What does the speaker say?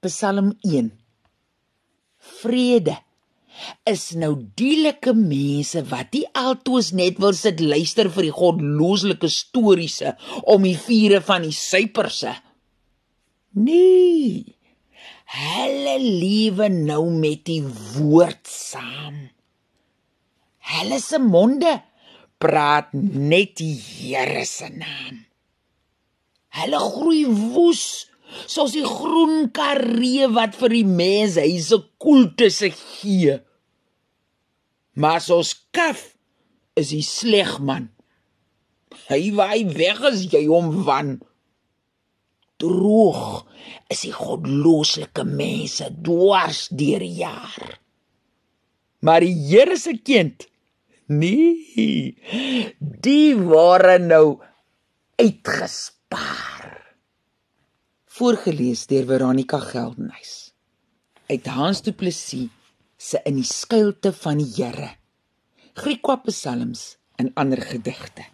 Psalm 1. Vrede is nou dielike mense wat nie altoos net wil sit luister vir die godlooslike storiese om die vure van die suiperse. Nee. Hulle lewe nou met die woord saam. Hulle se monde praat net die Here se naam. Hulle groei woes soos die groen karee wat vir die mense hy se koelte se gee. Maar soos kaf is hy sleg man. Hy waai weg as jy hom wan. Droog is die godlooslike mense dwars deur die jaar. Maar die Here se kind, nee, die ware nou uitgespaar voorgeles deur Veronica Geldenhuys. Uit Hans Du Plessis se in die skuilte van die Here. Griekwa psalms en ander gedigte